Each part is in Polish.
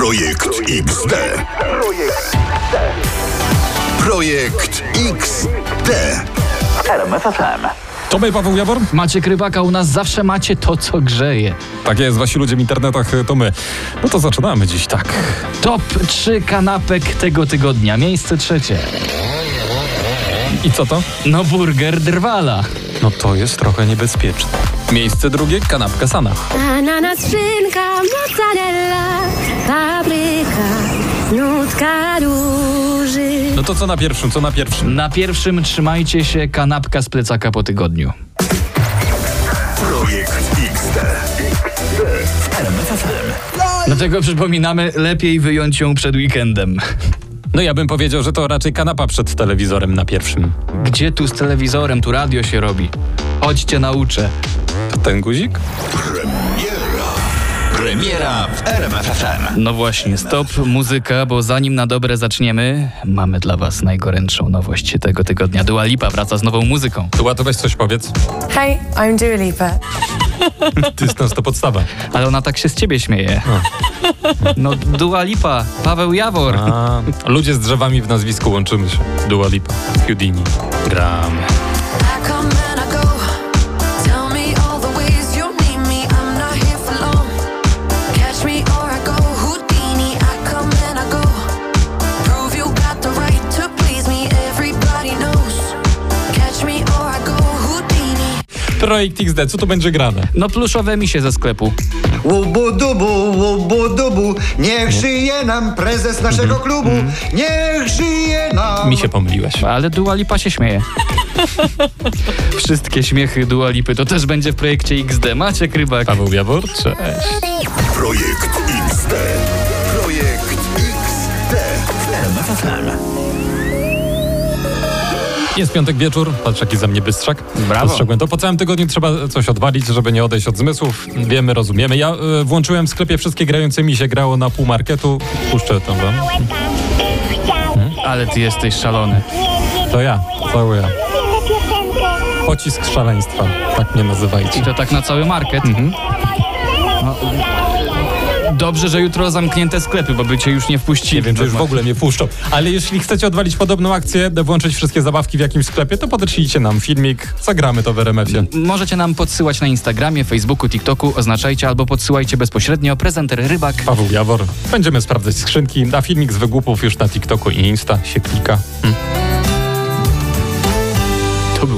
Projekt XD. Projekt XD. RMFFM. To my, Paweł Jawor? Macie Krybaka, u nas zawsze macie to, co grzeje. Tak jest, wasi ludzie w internetach, to my. No to zaczynamy dziś tak. Top 3 kanapek tego tygodnia. Miejsce trzecie. I co to? No burger drwala. No to jest trochę niebezpieczne. Miejsce drugie, kanapka sana. Ananas, szynka, mozzarella, papryka, nutka róży. No to co na pierwszym, co na pierwszym? Na pierwszym trzymajcie się kanapka z plecaka po tygodniu. Projekt XD. Dlatego przypominamy, lepiej wyjąć ją przed weekendem. No ja bym powiedział, że to raczej kanapa przed telewizorem na pierwszym. Gdzie tu z telewizorem, tu radio się robi. Chodźcie, nauczę. To ten guzik? Premiera w RMFFM. No właśnie, stop, muzyka, bo zanim na dobre zaczniemy, mamy dla was najgorętszą nowość tego tygodnia. Dua Lipa wraca z nową muzyką. Tuła, to weź coś powiedz. Hey, I'm Dua Lipa. Dystans to podstawa. Ale ona tak się z ciebie śmieje. No, Dua Lipa, Paweł Jawor. A, ludzie z drzewami w nazwisku łączymy się. Dua Lipa, Houdini. Gramy. Projekt XD, co tu będzie grane? No, pluszowe misie ze sklepu. Łubu-dubu, łubu-dubu, niech żyje nam prezes naszego klubu, niech żyje nam. Mi się pomyliłeś. Ale Dua Lipa się śmieje. Wszystkie śmiechy Dua Lipy to też będzie w projekcie XD. Macie Krybak. Paweł Jawor, cześć. Projekt XD. Jest piątek wieczór, patrz jaki za mnie bystrzak. Brawo. To. Po całym tygodniu trzeba coś odwalić, żeby nie odejść od zmysłów. Wiemy, rozumiemy. Ja y, włączyłem w sklepie wszystkie grające mi się grało na pół marketu. Puszczę to wam. Ale ty jesteś szalony. To ja, cały ja. Pocisk szaleństwa, tak mnie nazywajcie. I to tak na cały market. No, dobrze, że jutro zamknięte sklepy, bo by cię już nie wpuścili. Nie wiem, czy już w ogóle mnie puszczą. Ale jeśli chcecie odwalić podobną akcję, włączyć wszystkie zabawki w jakimś sklepie, to podeślijcie nam filmik, zagramy to w RMF-ie. Możecie nam podsyłać na Instagramie, Facebooku, TikToku, oznaczajcie albo podsyłajcie bezpośrednio prezenter Rybak. Paweł Jawor. Będziemy sprawdzać skrzynki. Na filmik z wygłupów już na TikToku i Insta się klika. Hmm.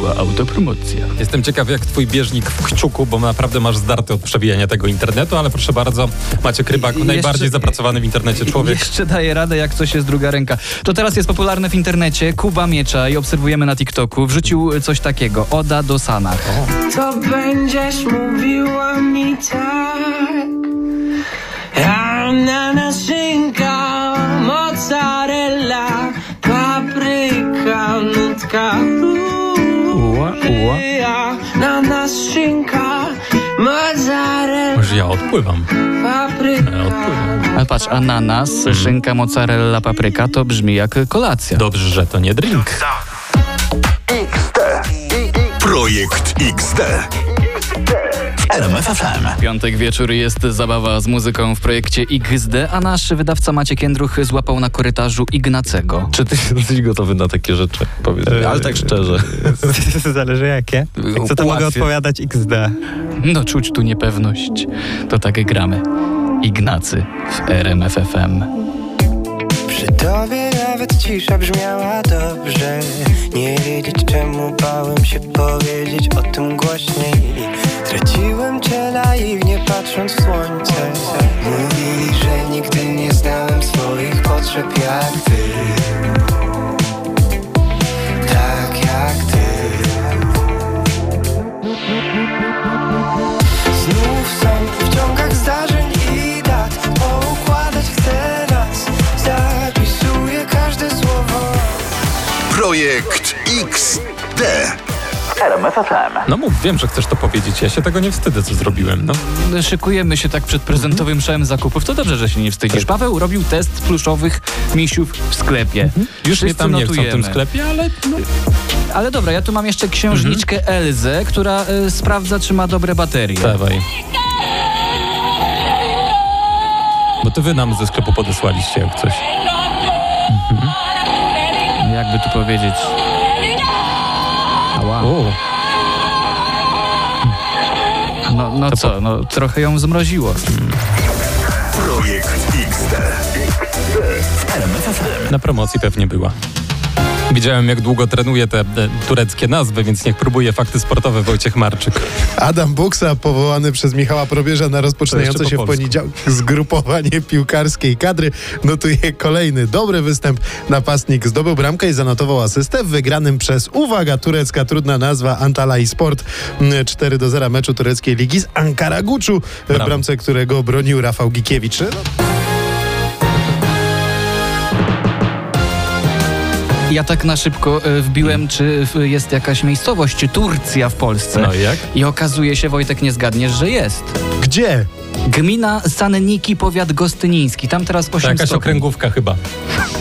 Była autopromocja. Jestem ciekaw, jak twój bieżnik w kciuku, bo naprawdę masz zdarty od przewijania tego internetu, ale proszę bardzo, Macie Krybak, I najbardziej jeszcze- zapracowany w internecie człowiek. Jeszcze daje radę, jak coś jest druga ręka. To teraz jest popularne w internecie. Kuba Miecza i obserwujemy na TikToku. Wrzucił coś takiego. Oda do Sanach. to będziesz mówiła mi tak. Ananas, szynka, mozzarella, papryka, nutka Ananas, szynka, mozzarella, Może ja odpływam. papryka. Ja odpływam. Ale patrz, ananas, szynka, mozzarella, papryka to brzmi jak kolacja. Dobrze, że to nie drink. Projekt XD. RMFFM. Piątek wieczór jest zabawa z muzyką w projekcie XD, a nasz wydawca Maciek Jędruch złapał na korytarzu Ignacego. Czy ty jesteś gotowy na takie rzeczy? Powiedz mi, ale tak szczerze. Zależy jakie. Jak co to mogę odpowiadać XD? No czuć tu niepewność. To tak gramy. Ignacy w RMFFM. Przy tobie nawet cisza brzmiała dobrze Nie wiedzieć czemu bałem się powiedzieć o tym głośniej Traciłem cię naiwnie patrząc w słońce. Mówili, że nigdy nie znałem swoich potrzeb jak ty RMFFM. No mów, wiem, że chcesz to powiedzieć. Ja się tego nie wstydzę, co zrobiłem. No. Szykujemy się tak przed prezentowym szałem zakupów. To dobrze, że się nie wstydzisz. Paweł robił test pluszowych misiów w sklepie. Już mnie Wszyscy tam nie chcą w tym notujemy. sklepie, ale no, Ale dobra, ja tu mam jeszcze księżniczkę Elzę, która y, sprawdza, czy ma dobre baterie. dawaj. Bo to wy nam ze sklepu podesłaliście jak coś. Jakby tu powiedzieć. Ała. O, No, no co, no trochę ją zmroziło. Projekt XD. na promocji pewnie była. Widziałem, jak długo trenuje te e, tureckie nazwy, więc niech próbuje fakty sportowe Wojciech Marczyk. Adam Buksa, powołany przez Michała Probierza na rozpoczynające jeszcze się po w poniedziałek zgrupowanie piłkarskiej kadry, notuje kolejny dobry występ. Napastnik zdobył bramkę i zanotował asystę w wygranym przez, uwaga, turecka trudna nazwa, Antalay Sport mm, 4 do 0 meczu tureckiej ligi z Ankara Guczu, w bramce którego bronił Rafał Gikiewicz. Ja tak na szybko e, wbiłem, czy jest jakaś miejscowość, czy Turcja w Polsce. No i jak? I okazuje się, Wojtek, nie zgadniesz, że jest. Gdzie? Gmina Sanniki, powiat gostyniński. Tam teraz 8 To jakaś stopni. okręgówka chyba.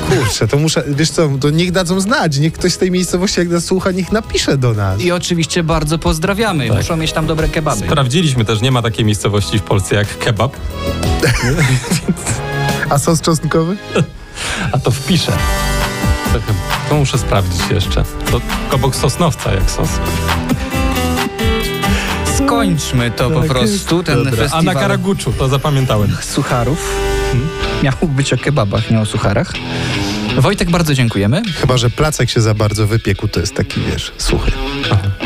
Kurczę, to muszę, wiesz co, to niech dadzą znać, niech ktoś z tej miejscowości, jak nas słucha, niech napisze do nas. I oczywiście bardzo pozdrawiamy. Tak. Muszą mieć tam dobre kebaby. Sprawdziliśmy też, nie ma takiej miejscowości w Polsce jak kebab, A sos czosnkowy? a to wpiszę. To, chyba- to muszę sprawdzić jeszcze. To obok Sosnowca jak sos. Skończmy to po prostu, ten Dobra. A festiwal na Karaguczu, to zapamiętałem. sucharów. Miał być o kebabach, nie o sucharach. Wojtek, bardzo dziękujemy. Chyba, że placek się za bardzo wypiekł, to jest taki, wiesz, suchy.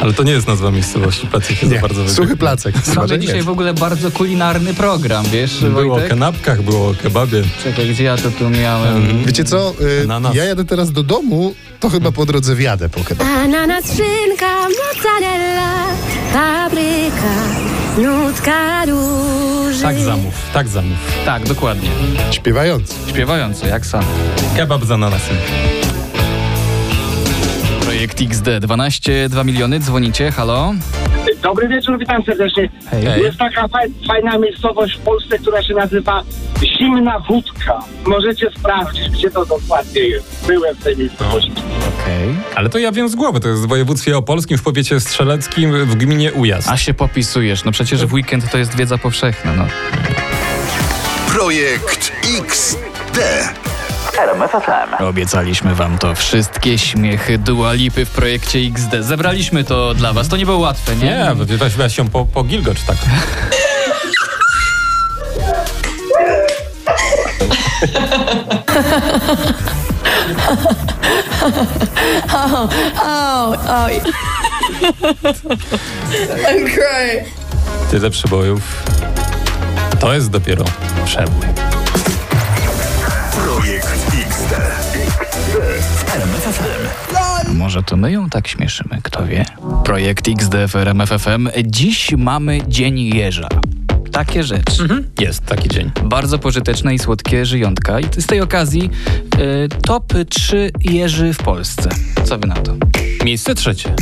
Ale to nie jest nazwa miejscowości, placek się za Nie, bardzo wybiegł. suchy placek. Chyba, Mamy dzisiaj w ogóle bardzo kulinarny program, wiesz, Było o Wojtek? kanapkach, było o kebabie. Czekaj, gdzie ja to tu miałem? Wiecie co? Y, ja jadę teraz do domu, to chyba po drodze wjadę po kebab. Ananas, szynka, mozzarella, papryka, nutka róży. Tak zamów, tak zamów. Tak, dokładnie. Śpiewający. Śpiewający, jak sam. Kebab z ananasem. Projekt XD 12, 2 miliony, dzwonicie, halo? Dobry wieczór, witam serdecznie. Hej. Jest taka faj, fajna miejscowość w Polsce, która się nazywa Zimna Wódka. Możecie sprawdzić, gdzie to dokładnie jest. Byłem w tej miejscowości. Okej. Ale to ja wiem z głowy, to jest w województwie opolskim, w powiecie strzeleckim, w gminie Ujazd. A się popisujesz, no przecież w weekend to jest wiedza powszechna, no. Projekt XD. RMF FM. Obiecaliśmy wam to. Wszystkie śmiechy Dua Lipy w projekcie XD. Zebraliśmy to dla was. To nie było łatwe, nie? Nie, weź, weź się po, po Gilgocz tak. Oh, oh, oh. I'm crying. Tyle przybojów. To jest dopiero przebój. FM. Może to my ją tak śmieszymy, kto wie. Projekt XD w RMF FM. Dziś mamy Dzień Jeża. Takie rzeczy. Jest taki dzień. Bardzo pożyteczne i słodkie żyjątka. I z tej okazji y, top 3 jeży w Polsce. Co wy na to? Miejsce trzecie.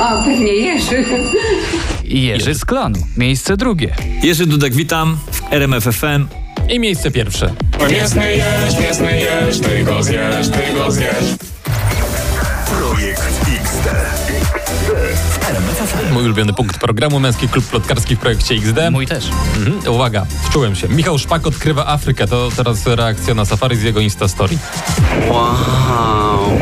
O, pewnie Jerzy. I Jerzy z klanu. Miejsce drugie. Jerzy Dudek, witam w RMF FM. I miejsce pierwsze. Mięsny jeż, mięsny jeż, ty go zjesz, ty go zjesz. Projekt XD. Mój ulubiony punkt programu, Męski Klub Plotkarski w projekcie XD. Mój też. Mhm. Uwaga, wczułem się. Michał Szpak odkrywa Afrykę. To teraz reakcja na safari z jego Instastory. Wow.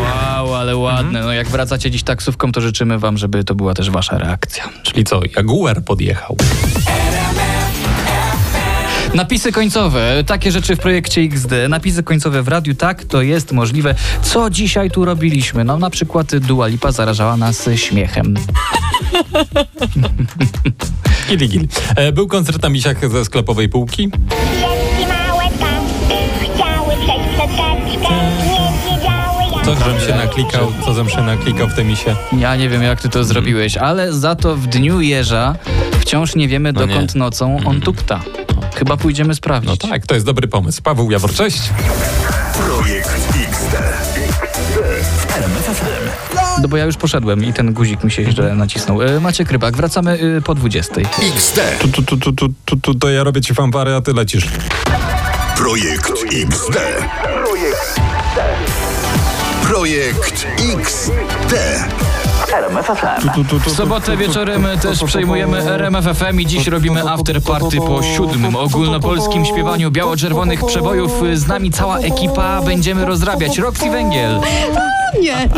Wow, ale ładne. No jak wracacie dziś taksówką, to życzymy wam, żeby to była też wasza reakcja. Czyli co, Jaguar podjechał. Napisy końcowe, takie rzeczy w projekcie XD. Napisy końcowe w radiu, tak, to jest możliwe. Co dzisiaj tu robiliśmy? No na przykład Dua Lipa zarażała nas śmiechem. Gili, gili. E, Był koncert na misiach ze sklepowej półki. Co żem się naklikał, co żem się naklikał w te misie. Ja nie wiem, jak ty to zrobiłeś, ale za to w dniu jeża wciąż nie wiemy, No nie. dokąd nocą on tupta. Chyba pójdziemy sprawdzić. No tak, to jest dobry pomysł. Paweł Jawor, cześć. Projekt XD. No bo ja już poszedłem i ten guzik mi się źle nacisnął. E, Macie Krybak, wracamy y, po 20. XD. Tu, tu, tu, tu, tu, tu, tu, to ja robię ci fanfary, a ty lecisz. Projekt XD. Projekt XD. RMFFM. W sobotę wieczorem też przejmujemy RMFFM i dziś robimy after party po siódmym ogólnopolskim śpiewaniu biało-czerwonych przebojów. Z nami cała ekipa, będziemy rozrabiać. Roxy Węgiel. Nie.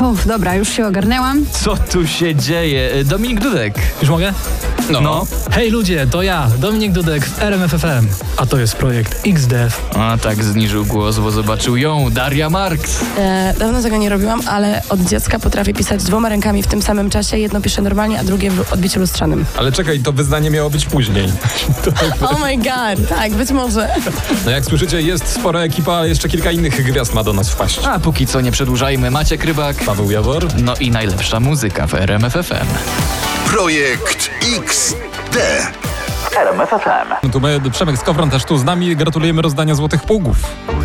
Uf, dobra, już się ogarnęłam. Co tu się dzieje? Dominik Dudek. Już mogę? No. Hej ludzie, to ja, Dominik Dudek w RMFFM, a to jest projekt XDEV. A tak zniżył głos, bo zobaczył ją, Daria Marks. E, dawno tego nie robiłam, ale od dziecka potrafię pisać dwoma rękami w tym samym czasie. Jedno piszę normalnie, a drugie w odbiciu lustrzanym. Ale czekaj, to wyznanie miało być później. Oh my god, tak, być może. No jak słyszycie, jest spora ekipa, ale jeszcze kilka innych gwiazd ma do nas wpaść. A póki co nie przedłużajmy, Maciek Rybak. Paweł Jawor. No i najlepsza muzyka w RMFFM. Projekt XD. RMFFM. No tu my, Przemek Skowron też tu z nami. Gratulujemy rozdania złotych pługów.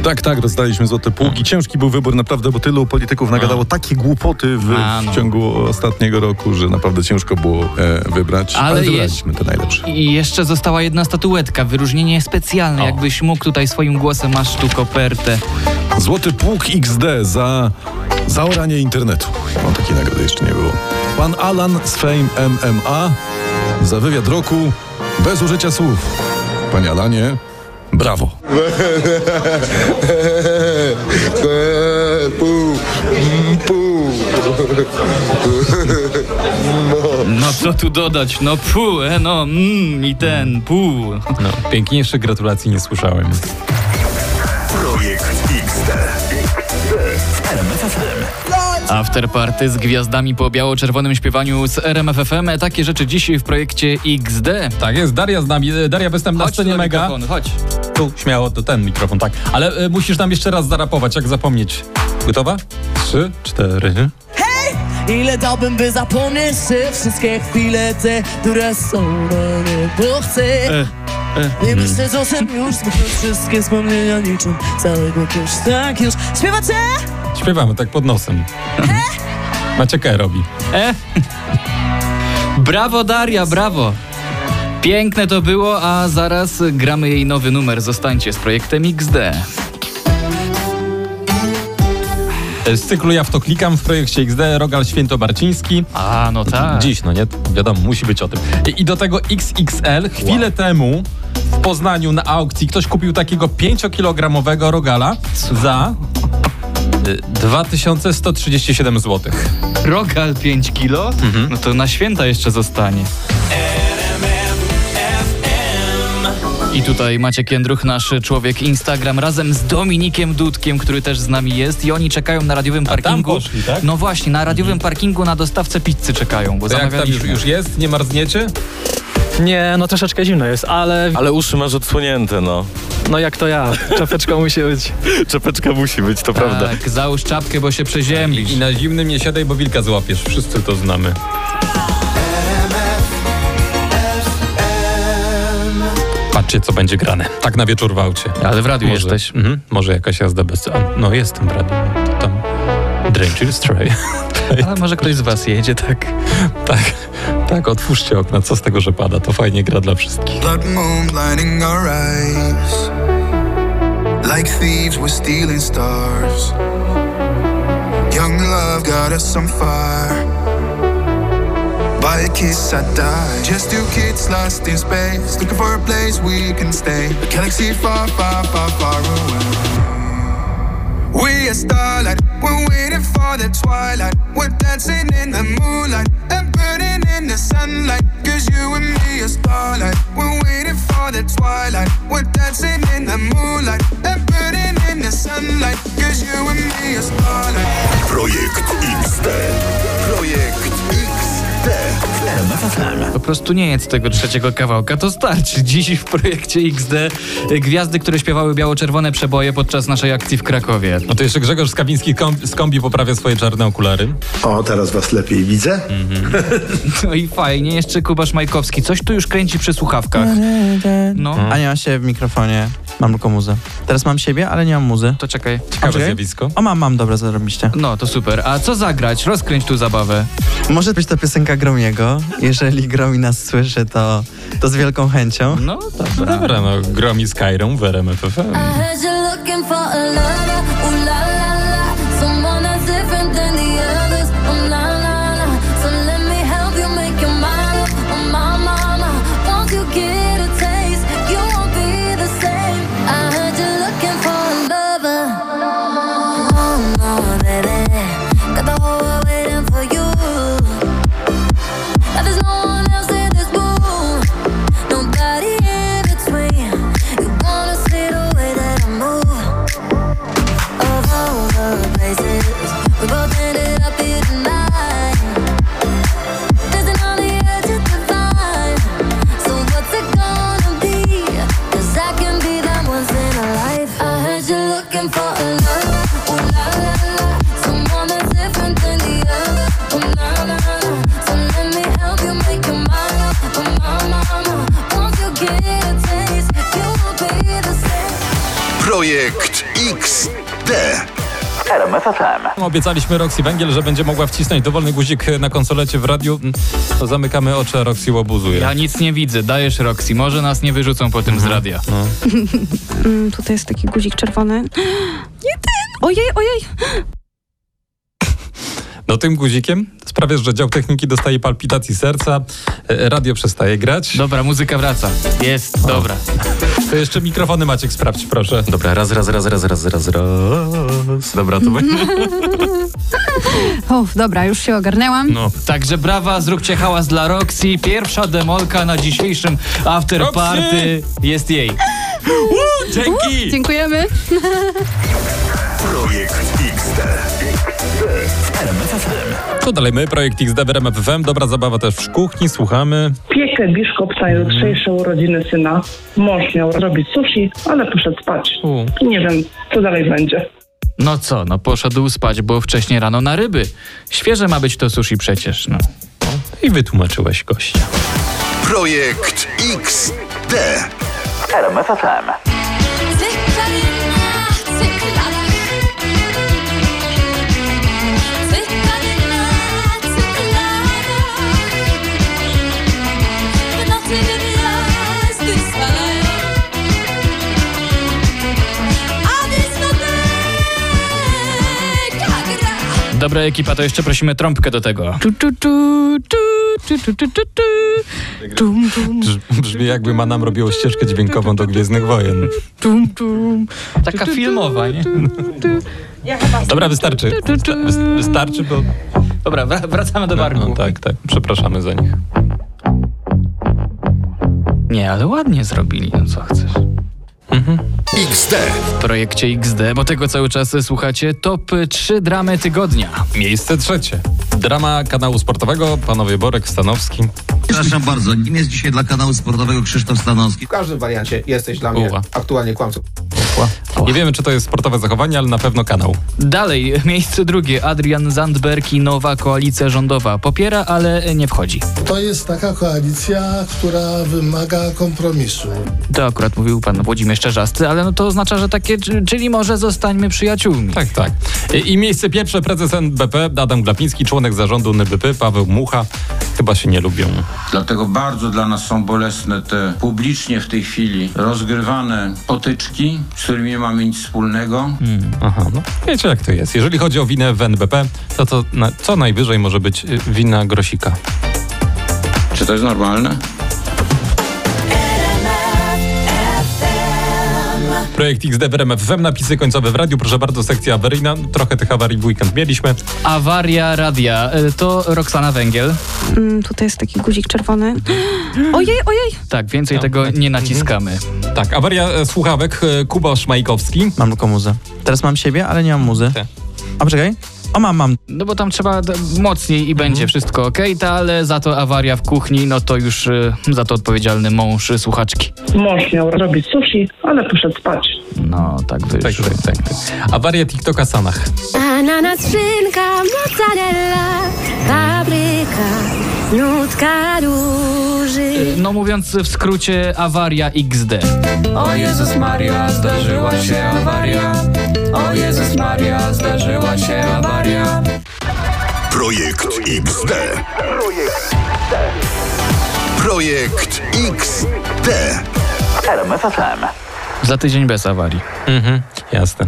Tak, tak, rozdaliśmy złote pługi. Ciężki był wybór, naprawdę, bo tylu polityków nagadało takie głupoty w, A, no. w ciągu ostatniego roku, że naprawdę ciężko było e, wybrać. Ale Ale, wybraliśmy te najlepsze. I jeszcze została jedna statuetka, wyróżnienie specjalne. Jakbyś mógł tutaj swoim głosem, masz tu kopertę. Złoty pług XD za zaoranie internetu. No takiej nagrody jeszcze nie było. Pan Alan z Fame MMA za wywiad roku bez użycia słów. Panie Alanie, brawo. No co tu dodać? No pu, e, no mm, i ten, pu. No, piękniejszych gratulacji nie słyszałem. Projekt Afterparty z gwiazdami po biało-czerwonym śpiewaniu z RMFFM. Takie rzeczy dziś w projekcie XD. Tak jest, Daria z nami. E, Daria, występ na Chodź scenie mega. chodź. Tu, śmiało, to ten mikrofon, tak. Ale e, musisz nam jeszcze raz zarapować, jak zapomnieć. Gotowa? Trzy, cztery. Ile dałbym, by zapomnieć te wszystkie chwile te, które są na niebo chcę Nie myślę, że już wszystkie wspomnienia niczym Całego już tak już Śpiewacie? Śpiewamy tak pod nosem. Maciek E robi. E? Brawo Daria, brawo. Piękne to było, a zaraz gramy jej nowy numer. Zostańcie z projektem XD. Z cyklu Ja w to klikam w projekcie XD Rogal Świętobarciński. A, no tak. Dziś, no nie? Wiadomo, musi być o tym. I, i do tego XXL. Chwilę temu w Poznaniu na aukcji ktoś kupił takiego 5-kilogramowego rogala za y, 2137 zł. Rogal 5 kilo? No to na święta jeszcze zostanie. I tutaj Maciek Jędruch, nasz człowiek Instagram, razem z Dominikiem Dudkiem, który też z nami jest i oni czekają na radiowym parkingu. poszli, tak? No właśnie, na radiowym parkingu na dostawcę pizzy czekają, bo To jak tam już, zamawialiśmy. już jest? Nie marzniecie? Nie, no troszeczkę zimno jest, ale Ale uszy masz odsłonięte, no. no jak to ja, czapeczka musi być. Czepeczka musi być, to prawda. Tak, załóż czapkę, bo się przeziębisz. I na zimnym nie siadaj, bo wilka złapiesz. Wszyscy to znamy. Patrzcie, co będzie grane. Tak na wieczór w aucie. Ale w radiu może, jesteś. Mhm, może jakaś jazda bez... a, No, jestem w radiu. To tam... Dranger Stray. Ale może ktoś z was jedzie, tak? tak, tak, otwórzcie okna. Co z tego, że pada? To fajnie gra dla wszystkich. Blood moon our eyes. Like thieves, we're stealing stars. Young love got us on fire. By a kiss, I die. Just two kids lost in space. Looking for a place we can stay. A galaxy far, far, far, far away. Are starlight, we're waiting for the twilight. We're dancing in the moonlight and burning in the sunlight. Cause you and me are starlight. We're waiting for the twilight. We're dancing in the moonlight and burning in the sunlight. Cause you and me are starlight. Projekt XD. Projekt XD. Po prostu nie jedz tego trzeciego kawałka, to starczy. Dziś w projekcie XD gwiazdy, które śpiewały biało-czerwone przeboje podczas naszej akcji w Krakowie. No to jeszcze Grzegorz Skawiński z kombi poprawia swoje czarne okulary. O, teraz was lepiej widzę. No i fajnie, jeszcze Kubasz Majkowski. Coś tu już kręci przy słuchawkach. No. A nie mam się w mikrofonie. Mam tylko muzę. Teraz mam siebie, ale nie mam muzy. To czekaj. Ciekawe zjawisko. O, mam, mam, dobra, zarobiście. No, to super. A co zagrać? Rozkręć tu zabawę. Może być to piosenka Gromiego. Jeżeli Gromi nas słyszy, to, to z wielką chęcią. No, No dobra, no Gromi Skyrim w RMF RMFFM. Obiecaliśmy Roxy Węgiel, że będzie mogła wcisnąć dowolny guzik na konsolecie w radiu. To zamykamy oczy, a Roxy łobuzuje. Ja nic nie widzę, dajesz Roxy, może nas nie wyrzucą potem z radia. Mm, tutaj jest taki guzik czerwony. Nie ten! Ojej, ojej! No tym guzikiem sprawiasz, że dział techniki dostaje palpitacji serca, e, radio przestaje grać. Dobra, muzyka wraca. Jest, dobra. To jeszcze mikrofony Maciek sprawdź, proszę. Dobra, raz, raz, raz, raz, raz, raz, raz. Dobra, to będzie. Uff, dobra, już się ogarnęłam. No, także brawa, zróbcie hałas dla Roxy. Pierwsza demolka na dzisiejszym after Roxy! party jest jej. Dzięki! Dziękujemy. Projekt XD. To dalej my, projekt XD w RMF FM. Dobra zabawa też w kuchni, słuchamy. Piekę biszkopt na jutrzejsze urodziny syna. Mąż miał robić sushi, ale poszedł spać. I nie wiem, co dalej będzie. No co, no poszedł spać, bo wcześniej rano na ryby. Świeże ma być to sushi przecież, no. I wytłumaczyłeś gościa. Projekt XD. RMFFM. Dobra ekipa, to jeszcze prosimy trąbkę do tego. Brzmi jakby ma nam robiło ścieżkę dźwiękową do Gwiezdnych Wojen. Taka filmowa, nie? Dobra, wystarczy. Wystarczy, bo... Dobra, wracamy do barku. No, no, tak, tak. Przepraszamy za nich. Nie, ale ładnie zrobili, no co chcesz. XD. W projekcie XD, bo tego cały czas słuchacie, top 3 dramy tygodnia. Miejsce trzecie. Drama kanału sportowego, panowie Borek, Stanowski. Przepraszam bardzo, kim jest dzisiaj dla kanału sportowego Krzysztof Stanowski? W każdym wariancie jesteś dla mnie aktualnie kłamcą. Nie wiemy, czy to jest sportowe zachowanie, ale na pewno kanał. Dalej, miejsce drugie, Adrian Zandberg i nowa koalicja rządowa. Popiera, ale nie wchodzi. To jest taka koalicja, która wymaga kompromisu. To akurat mówił pan Włodzimierz Czerzasty, ale no to oznacza, że takie, czy- czyli może zostańmy przyjaciółmi. Tak, tak. I, I miejsce pierwsze, prezes NBP, Adam Glapiński, członek zarządu NBP, Paweł Mucha. Chyba się nie lubią. Dlatego bardzo dla nas są bolesne te publicznie w tej chwili rozgrywane potyczki, z którymi nie mamy nic wspólnego. Aha, no wiecie jak to jest. Jeżeli chodzi o winę w NBP, to, to na, co najwyżej może być y, wina Grosika. Czy to jest normalne? Projekt XD w RMF FM, napisy końcowe w radiu. Proszę bardzo, sekcja awaryjna. Trochę tych awarii w weekend mieliśmy. Awaria radia, y, to Roxana Węgiel. Mm, tutaj jest taki guzik czerwony. Ojej, ojej! Tak, więcej tego nie naciskamy. Tak, awaria e, słuchawek, e, Kuba Szmajkowski. Mam tylko muzę. Teraz mam siebie, ale nie mam muzy. A poczekaj. O, mam, mam. No bo tam trzeba mocniej i będzie wszystko ok, ta, ale za to awaria w kuchni, no to już y, za to odpowiedzialny mąż y, słuchaczki. Mąż miał robić sushi, ale poszedł spać. No, tak Tak, wyszło. tak, tak. Awaria TikToka Sanach. Ananas, szynka, mozzarella, papryka, nutka róży. Y, No mówiąc w skrócie, awaria XD. O Jezus Maria, zdarzyła się awaria. O Jezus Maria, zdarzyła się awaria. Projekt XD. Projekt XD. RMFFM. Za tydzień bez awarii. Mhm, jasne.